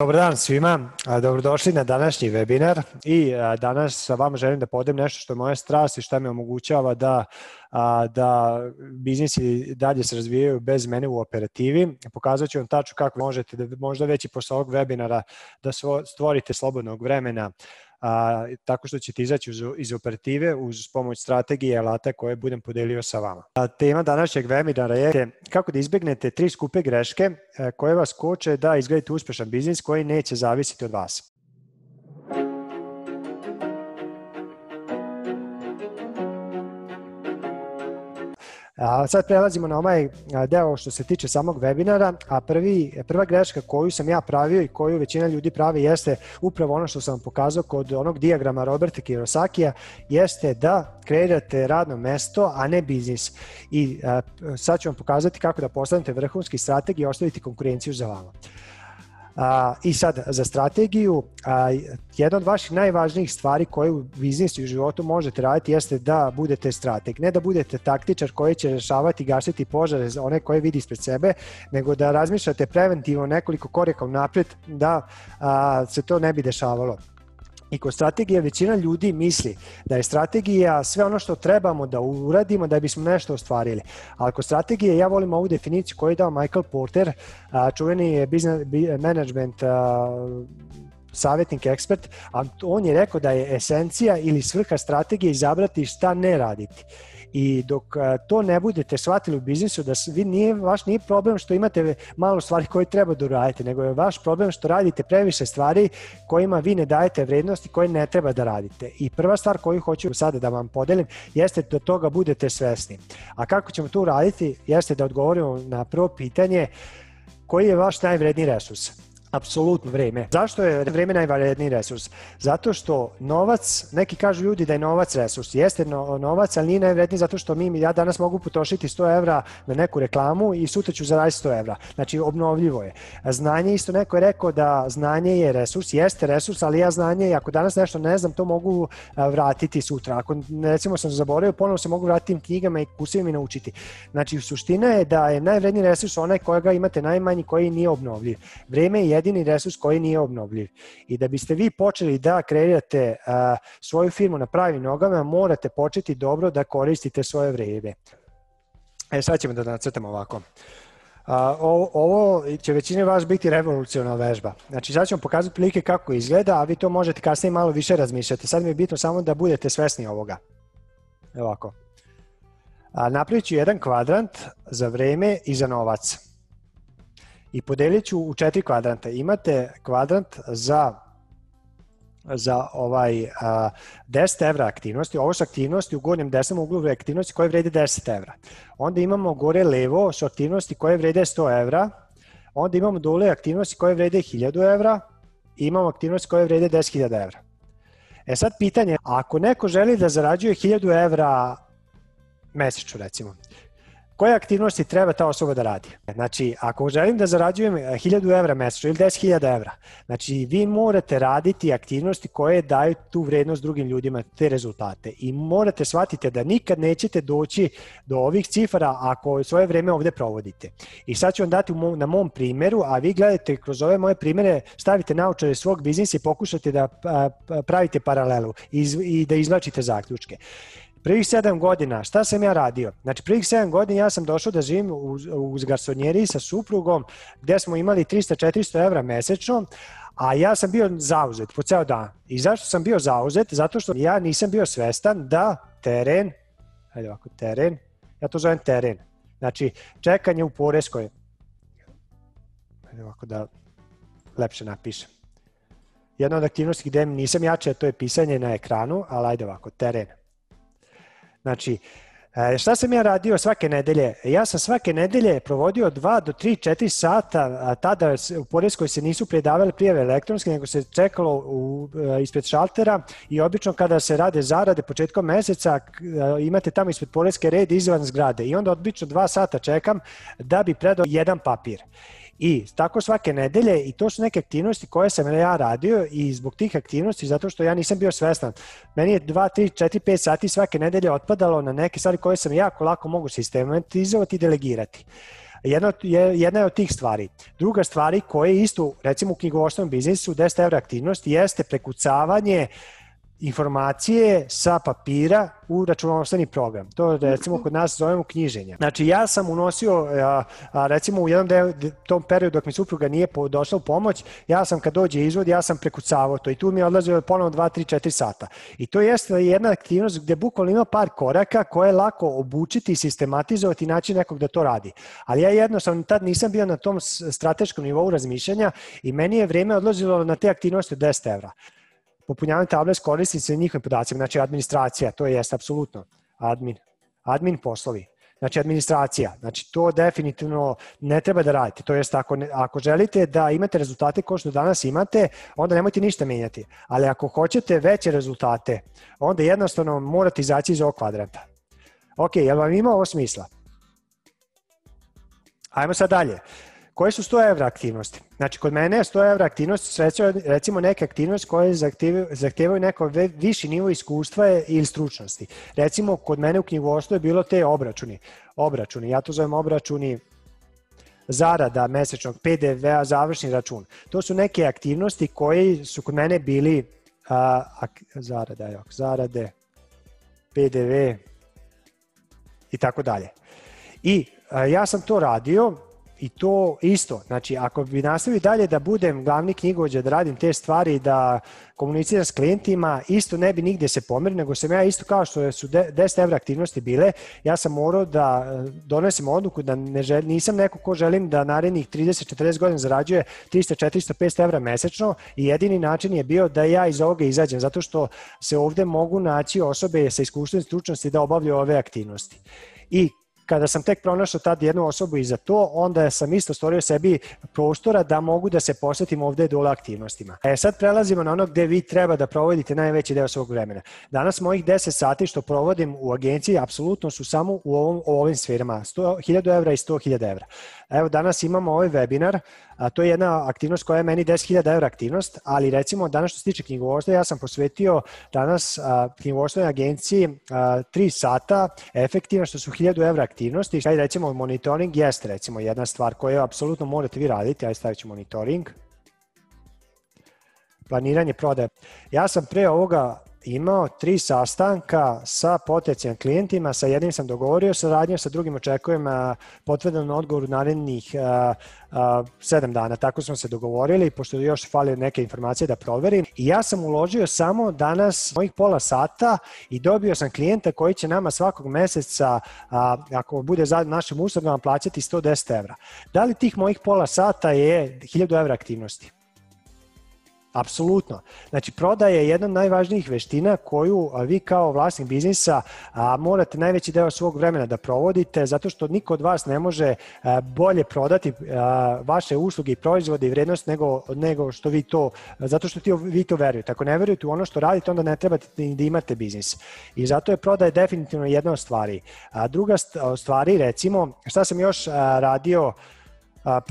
Dobar dan svima, dobrodošli na današnji webinar i danas sa vama želim da podem nešto što je moja strast i što me omogućava da, da biznisi dalje se razvijaju bez mene u operativi. Pokazat ću vam tačno kako možete da možda već i posle ovog webinara da stvorite slobodnog vremena a, tako što ćete izaći uz, iz operative uz pomoć strategije i alata koje budem podelio sa vama. A, tema današnjeg webinara je kako da izbegnete tri skupe greške koje vas koče da izgledate uspešan biznis koji neće zavisiti od vas. A sad prelazimo na ovaj deo što se tiče samog webinara, a prvi, prva greška koju sam ja pravio i koju većina ljudi pravi jeste upravo ono što sam vam pokazao kod onog dijagrama Roberta Kirosakija, jeste da kreirate radno mesto, a ne biznis. I sad ću vam pokazati kako da postanete vrhunski strateg i ostaviti konkurenciju za vama. A, I sad, za strategiju, a, jedna od vaših najvažnijih stvari koje u biznisu i u životu možete raditi jeste da budete strateg. Ne da budete taktičar koji će rešavati i gasiti požare za one koje vidi ispred sebe, nego da razmišljate preventivno nekoliko koreka napred da a, se to ne bi dešavalo. I kod strategije većina ljudi misli da je strategija sve ono što trebamo da uradimo da bismo nešto ostvarili. Ali kod strategije ja volim ovu definiciju koju je dao Michael Porter, čuveni business management savjetnik ekspert, a on je rekao da je esencija ili svrha strategije izabrati šta ne raditi. I dok to ne budete shvatili u biznisu, da vi nije, vaš nije problem što imate malo stvari koje treba da uradite, nego je vaš problem što radite previše stvari kojima vi ne dajete vrednost i koje ne treba da radite. I prva stvar koju hoću sada da vam podelim jeste da toga budete svesni. A kako ćemo to uraditi jeste da odgovorimo na prvo pitanje koji je vaš najvredniji resurs Apsolutno vreme. Zašto je vreme najvaredniji resurs? Zato što novac, neki kažu ljudi da je novac resurs, jeste no, novac, ali nije najvredniji zato što mi, ja danas mogu potrošiti 100 evra na neku reklamu i sutra ću zaraditi 100 evra. Znači, obnovljivo je. Znanje, isto neko je rekao da znanje je resurs, jeste resurs, ali ja znanje, ako danas nešto ne znam, to mogu vratiti sutra. Ako, recimo, sam zaboravio, ponovno se mogu vratiti knjigama i kursivima i naučiti. Znači, suština je da je najvredniji resurs onaj kojega imate najmanji, koji nije obnovljiv. Vreme je jedini resurs koji nije obnovljiv. I da biste vi počeli da kreirate a, svoju firmu na pravim nogama, morate početi dobro da koristite svoje vreme. E, sad ćemo da nacrtamo ovako. A, ovo, ovo će većini vas biti revolucionalna vežba. Znači sad ćemo pokazati prilike kako izgleda, a vi to možete kasnije malo više razmišljati. Sad mi je bitno samo da budete svesni ovoga. Evo ovako. A, napravit ću jedan kvadrant za vreme i za novac i podelit ću u četiri kvadranta. Imate kvadrant za za ovaj a, 10 evra aktivnosti. Ovo su aktivnosti u gornjem desnom uglu aktivnosti koje vrede 10 evra. Onda imamo gore levo su aktivnosti koje vrede 100 evra. Onda imamo dole aktivnosti koje vrede 1000 evra i imamo aktivnosti koje vrede 10.000 evra. E sad pitanje, ako neko želi da zarađuje 1000 evra mesečno recimo, koje aktivnosti treba ta osoba da radi. Znači, ako želim da zarađujem 1000 eh, evra mesečno ili 10.000 evra, znači vi morate raditi aktivnosti koje daju tu vrednost drugim ljudima, te rezultate. I morate shvatiti da nikad nećete doći do ovih cifara ako svoje vreme ovde provodite. I sad ću vam dati na mom primeru, a vi gledate kroz ove moje primere, stavite naučare svog biznisa i pokušate da pravite paralelu i da izlačite zaključke. Prvih sedam godina, šta sam ja radio? Znači, prvih sedam godina ja sam došao da živim uz, uz garsonjeri sa suprugom, gde smo imali 300-400 evra mesečno, a ja sam bio zauzet po ceo dan. I zašto sam bio zauzet? Zato što ja nisam bio svestan da teren, hajde ovako, teren, ja to zovem teren, znači čekanje u Poreskoj, hajde ovako da lepše napišem. Jedna od aktivnosti gde nisam jače, to je pisanje na ekranu, ali ajde ovako, teren. Znači, e, šta sam ja radio svake nedelje? Ja sam svake nedelje provodio 2 do 3, 4 sata, a tada u Poreskoj se nisu predavale prijave elektronske, nego se čekalo u, e, ispred šaltera i obično kada se rade zarade početkom meseca, e, imate tamo ispred Poreske red izvan zgrade i onda obično 2 sata čekam da bi predao jedan papir. I tako svake nedelje i to su neke aktivnosti koje sam ja radio i zbog tih aktivnosti, zato što ja nisam bio svestan, meni je 2, 3, 4, 5 sati svake nedelje otpadalo na neke stvari koje sam jako lako mogu sistematizovati i delegirati. Jedna, jedna je od tih stvari. Druga stvari koja je isto, recimo u knjigovodstvenom biznisu, 10 evra aktivnost, jeste prekucavanje informacije sa papira u računovodstveni program. To recimo kod nas zovemo knjiženje. Znači ja sam unosio, a, recimo u jednom deo, tom periodu dok mi supruga nije došla u pomoć, ja sam kad dođe izvod, ja sam prekucavao to i tu mi je odlazio ponovno 2, 3, 4 sata. I to jeste jedna aktivnost gde bukvalno ima par koraka koje je lako obučiti sistematizovati i naći nekog da to radi. Ali ja jednostavno tad nisam bio na tom strateškom nivou razmišljanja i meni je vreme odlazilo na te aktivnosti od 10 evra popunjavanje table s korisnicima i njihovim podacima, znači administracija, to jeste apsolutno admin, admin poslovi. Znači administracija, znači to definitivno ne treba da radite. To jest ako, ako želite da imate rezultate kao što danas imate, onda nemojte ništa menjati. Ali ako hoćete veće rezultate, onda jednostavno morate izaći iz ovog kvadranta. Ok, jel vam ima ovo smisla? Ajmo sad dalje. Koje su 100 evra aktivnosti? Znači, kod mene je 100 evra aktivnost, recimo neke aktivnosti koje zahtevaju neko viši nivo iskustva ili stručnosti. Recimo, kod mene u knjigovodstvu je bilo te obračuni. Obračuni, ja to zovem obračuni zarada mesečnog, PDV-a, završni račun. To su neke aktivnosti koje su kod mene bili a, a, zarada, jo, zarade, PDV i tako dalje. I a, ja sam to radio I to isto, znači ako bi nastavio dalje da budem glavni knjigovođa, da radim te stvari, da komuniciram s klijentima, isto ne bi nigde se pomerio, nego sam ja isto kao što su 10 evra aktivnosti bile, ja sam morao da e, donesem odluku da ne žel, nisam neko ko želim da narednih 30-40 godina zarađuje 300, 400, 500 evra mesečno i jedini način je bio da ja iz ovoga izađem, zato što se ovde mogu naći osobe sa iskustvom i stručnosti da obavljaju ove aktivnosti. I kada sam tek pronašao tad jednu osobu i za to, onda sam isto stvorio sebi prostora da mogu da se posvetim ovde dole aktivnostima. E sad prelazimo na ono gde vi treba da provodite najveći deo svog vremena. Danas mojih 10 sati što provodim u agenciji apsolutno su samo u, ovom, u ovim sferama, 100.000 evra i 100.000 evra. Evo danas imamo ovaj webinar, a to je jedna aktivnost koja je meni 10.000 evra aktivnost, ali recimo danas što se tiče knjigovodstva, ja sam posvetio danas knjigovodstvenoj agenciji a, 3 sata efektivno što su 1000 evra aktivnosti. Šta recimo monitoring jeste recimo jedna stvar koju apsolutno morate vi raditi, aj stavit ću monitoring planiranje prodaje. Ja sam pre ovoga imao tri sastanka sa potencijalnim klijentima, sa jednim sam dogovorio saradnju, sa drugim očekujem potvrdan odgovor u narednih sedam dana. Tako smo se dogovorili, pošto još fali neke informacije da proverim. I ja sam uložio samo danas mojih pola sata i dobio sam klijenta koji će nama svakog meseca, ako bude za našim uslugama, plaćati 110 evra. Da li tih mojih pola sata je 1000 evra aktivnosti? Apsolutno. Znači, prodaja je jedna od najvažnijih veština koju vi kao vlasnik biznisa morate najveći deo svog vremena da provodite, zato što niko od vas ne može bolje prodati vaše usluge i proizvode i vrednost nego, nego što vi to, zato što ti, vi to verujete. Ako ne verujete u ono što radite, onda ne trebate da imate biznis. I zato je prodaja definitivno jedna od stvari. A, druga stvari, recimo, šta sam još radio,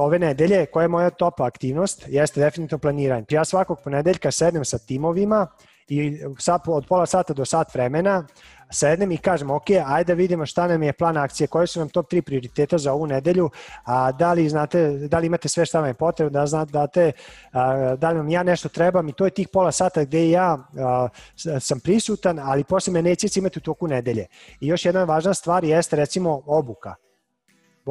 ove nedelje, koja je moja top aktivnost, jeste definitivno planiranje. Ja svakog ponedeljka sednem sa timovima i od pola sata do sat vremena sednem i kažem, ok, ajde da vidimo šta nam je plan akcije, koje su nam top 3 prioriteta za ovu nedelju, a da li znate, da li imate sve šta vam je potrebno, da znate, da, te, a, da li vam ja nešto trebam i to je tih pola sata gde ja a, sam prisutan, ali posle me neće imati u toku nedelje. I još jedna važna stvar jeste recimo obuka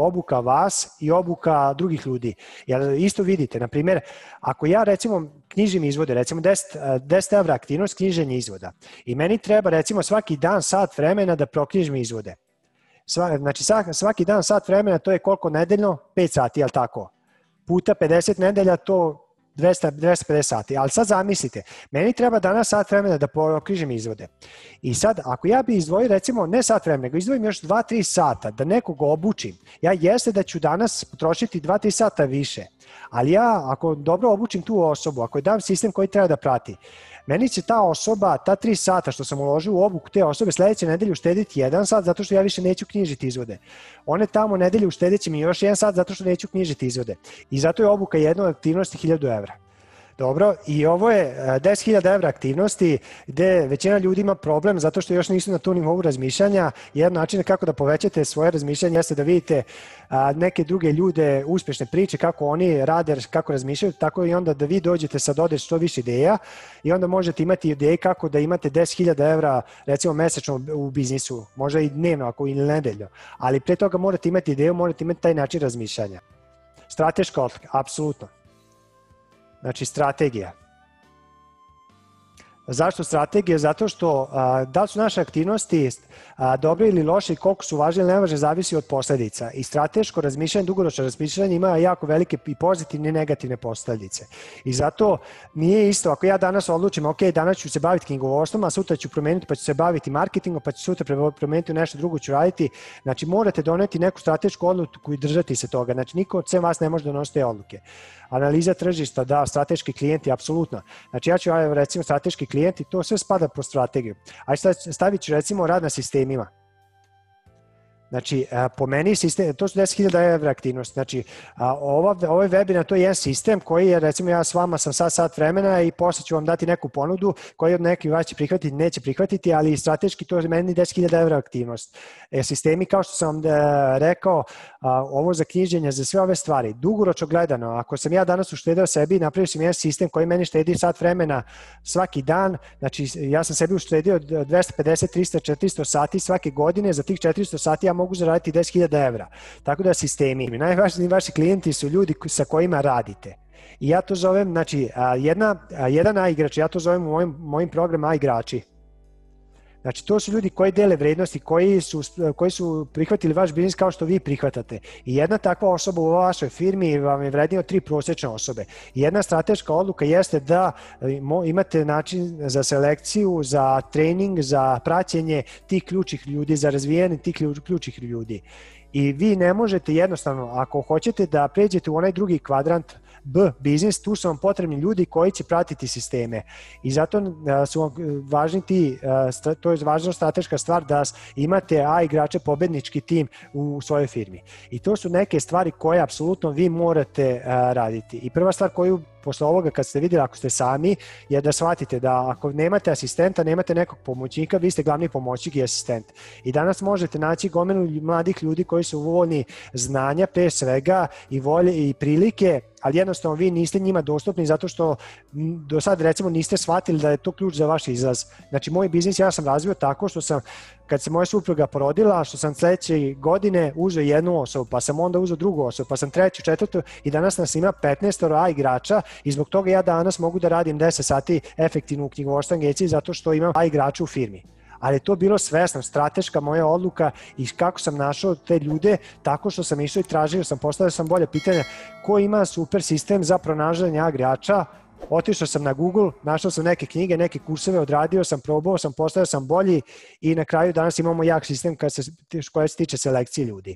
obuka vas i obuka drugih ljudi. Jer isto vidite, na primjer, ako ja recimo knjižim izvode, recimo 10, 10 evra aktivnost knjiženja izvoda i meni treba recimo svaki dan sat vremena da proknjižim izvode. Sva, znači svaki dan sat vremena to je koliko nedeljno? 5 sati, jel tako? Puta 50 nedelja to 200, 250 sati. Ali sad zamislite, meni treba danas sat vremena da pokrižem izvode. I sad, ako ja bi izdvojio recimo ne sat vremena, nego izdvojim još 2-3 sata da nekog obučim, ja jeste da ću danas potrošiti 2-3 sata više. Ali ja, ako dobro obučim tu osobu, ako je dam sistem koji treba da prati, meni će ta osoba, ta tri sata što sam uložio u obuku te osobe sledeće nedelje uštediti jedan sat zato što ja više neću knjižiti izvode. One tamo nedelje uštedit će mi još jedan sat zato što neću knjižiti izvode. I zato je obuka jedna od aktivnosti 1000 evra. Dobro, i ovo je 10.000 evra aktivnosti gde većina ljudi ima problem zato što još nisu na tu nivou razmišljanja. Jedan način kako da povećate svoje razmišljanje jeste da vidite neke druge ljude, uspešne priče, kako oni rade, kako razmišljaju, tako i onda da vi dođete sa dodeš što više ideja i onda možete imati ideje kako da imate 10.000 evra recimo mesečno u biznisu, možda i dnevno ako ili nedeljno, ali pre toga morate imati ideju, morate imati taj način razmišljanja. Strateška odlika, apsolutno. Znači, strategija. Zašto strategija? Zato što a, da li su naše aktivnosti a, dobre ili loše i koliko su važne ili nevažne zavisi od posledica. I strateško razmišljanje, dugoročno razmišljanje ima jako velike i pozitivne i negativne posledice. I zato nije isto, ako ja danas odlučim, ok, danas ću se baviti knjigovodstvom, a sutra ću promeniti pa ću se baviti marketingom, pa ću sutra promeniti nešto drugo ću raditi. Znači morate doneti neku stratešku odluku i držati se toga. Znači niko od sve vas ne može donositi te odluke. Analiza tržišta, da, strateški klijenti, apsolutno. Znači ja ću, recimo, strateški klijenti, to sve spada po strategiju. Ajde stavit ću recimo rad na sistemima. Znači, po meni sistem, to su 10.000 evra aktivnosti. Znači, ova, ovaj webinar to je jedan sistem koji je, recimo ja s vama sam sad sat vremena i posle ću vam dati neku ponudu koji od neki vas će prihvatiti, neće prihvatiti, ali strateški to je meni 10.000 evra aktivnost. E, sistemi, kao što sam e, rekao, ovo za knjiženje, za sve ove stvari, dugoročno gledano, ako sam ja danas uštedeo sebi i napravio sam jedan sistem koji meni štedi sat vremena svaki dan, znači ja sam sebi uštedio 250, 300, 400 sati svake godine, za tih 400 sati ja mogu zaraditi 10.000 evra. Tako da sistemi, najvažniji vaši klijenti su ljudi sa kojima radite. I ja to zovem, znači, jedna, jedan A igrač, ja to zovem u mojim, mojim programima A igrači. Znači, to su ljudi koji dele vrednosti, koji su, koji su prihvatili vaš biznis kao što vi prihvatate. I jedna takva osoba u vašoj firmi vam je vrednija od tri prosečne osobe. I jedna strateška odluka jeste da e, imate način za selekciju, za trening, za praćenje tih ključih ljudi, za razvijanje tih ključih ljudi. I vi ne možete jednostavno, ako hoćete da pređete u onaj drugi kvadrant, B, biznis, tu su vam potrebni ljudi koji će pratiti sisteme i zato su vam važni ti, to je važna strateška stvar da imate A igrače pobednički tim u svojoj firmi. I to su neke stvari koje apsolutno vi morate raditi. I prva stvar koju posle ovoga kad ste videli ako ste sami je da shvatite da ako nemate asistenta, nemate nekog pomoćnika, vi ste glavni pomoćnik i asistent. I danas možete naći gomenu mladih ljudi koji su voljni znanja pre svega i volje i prilike ali jednostavno vi niste njima dostupni zato što do sad recimo niste shvatili da je to ključ za vaš izlaz. Znači moj biznis ja sam razvio tako što sam kad se moja supruga porodila, što sam sledeće godine uzeo jednu osobu, pa sam onda uzeo drugu osobu, pa sam treću, četvrtu i danas nas ima 15 A igrača i zbog toga ja danas mogu da radim 10 sati efektivno u knjigovodstvu agenciji zato što imam A igrača u firmi ali to bilo svesno, strateška moja odluka i kako sam našao te ljude, tako što sam išao i tražio sam, postavio sam bolje pitanja ko ima super sistem za pronažanje igrača, otišao sam na Google, našao sam neke knjige, neke kurseve, odradio sam, probao sam, postao sam bolji i na kraju danas imamo jak sistem koja se, koja se tiče selekcije ljudi.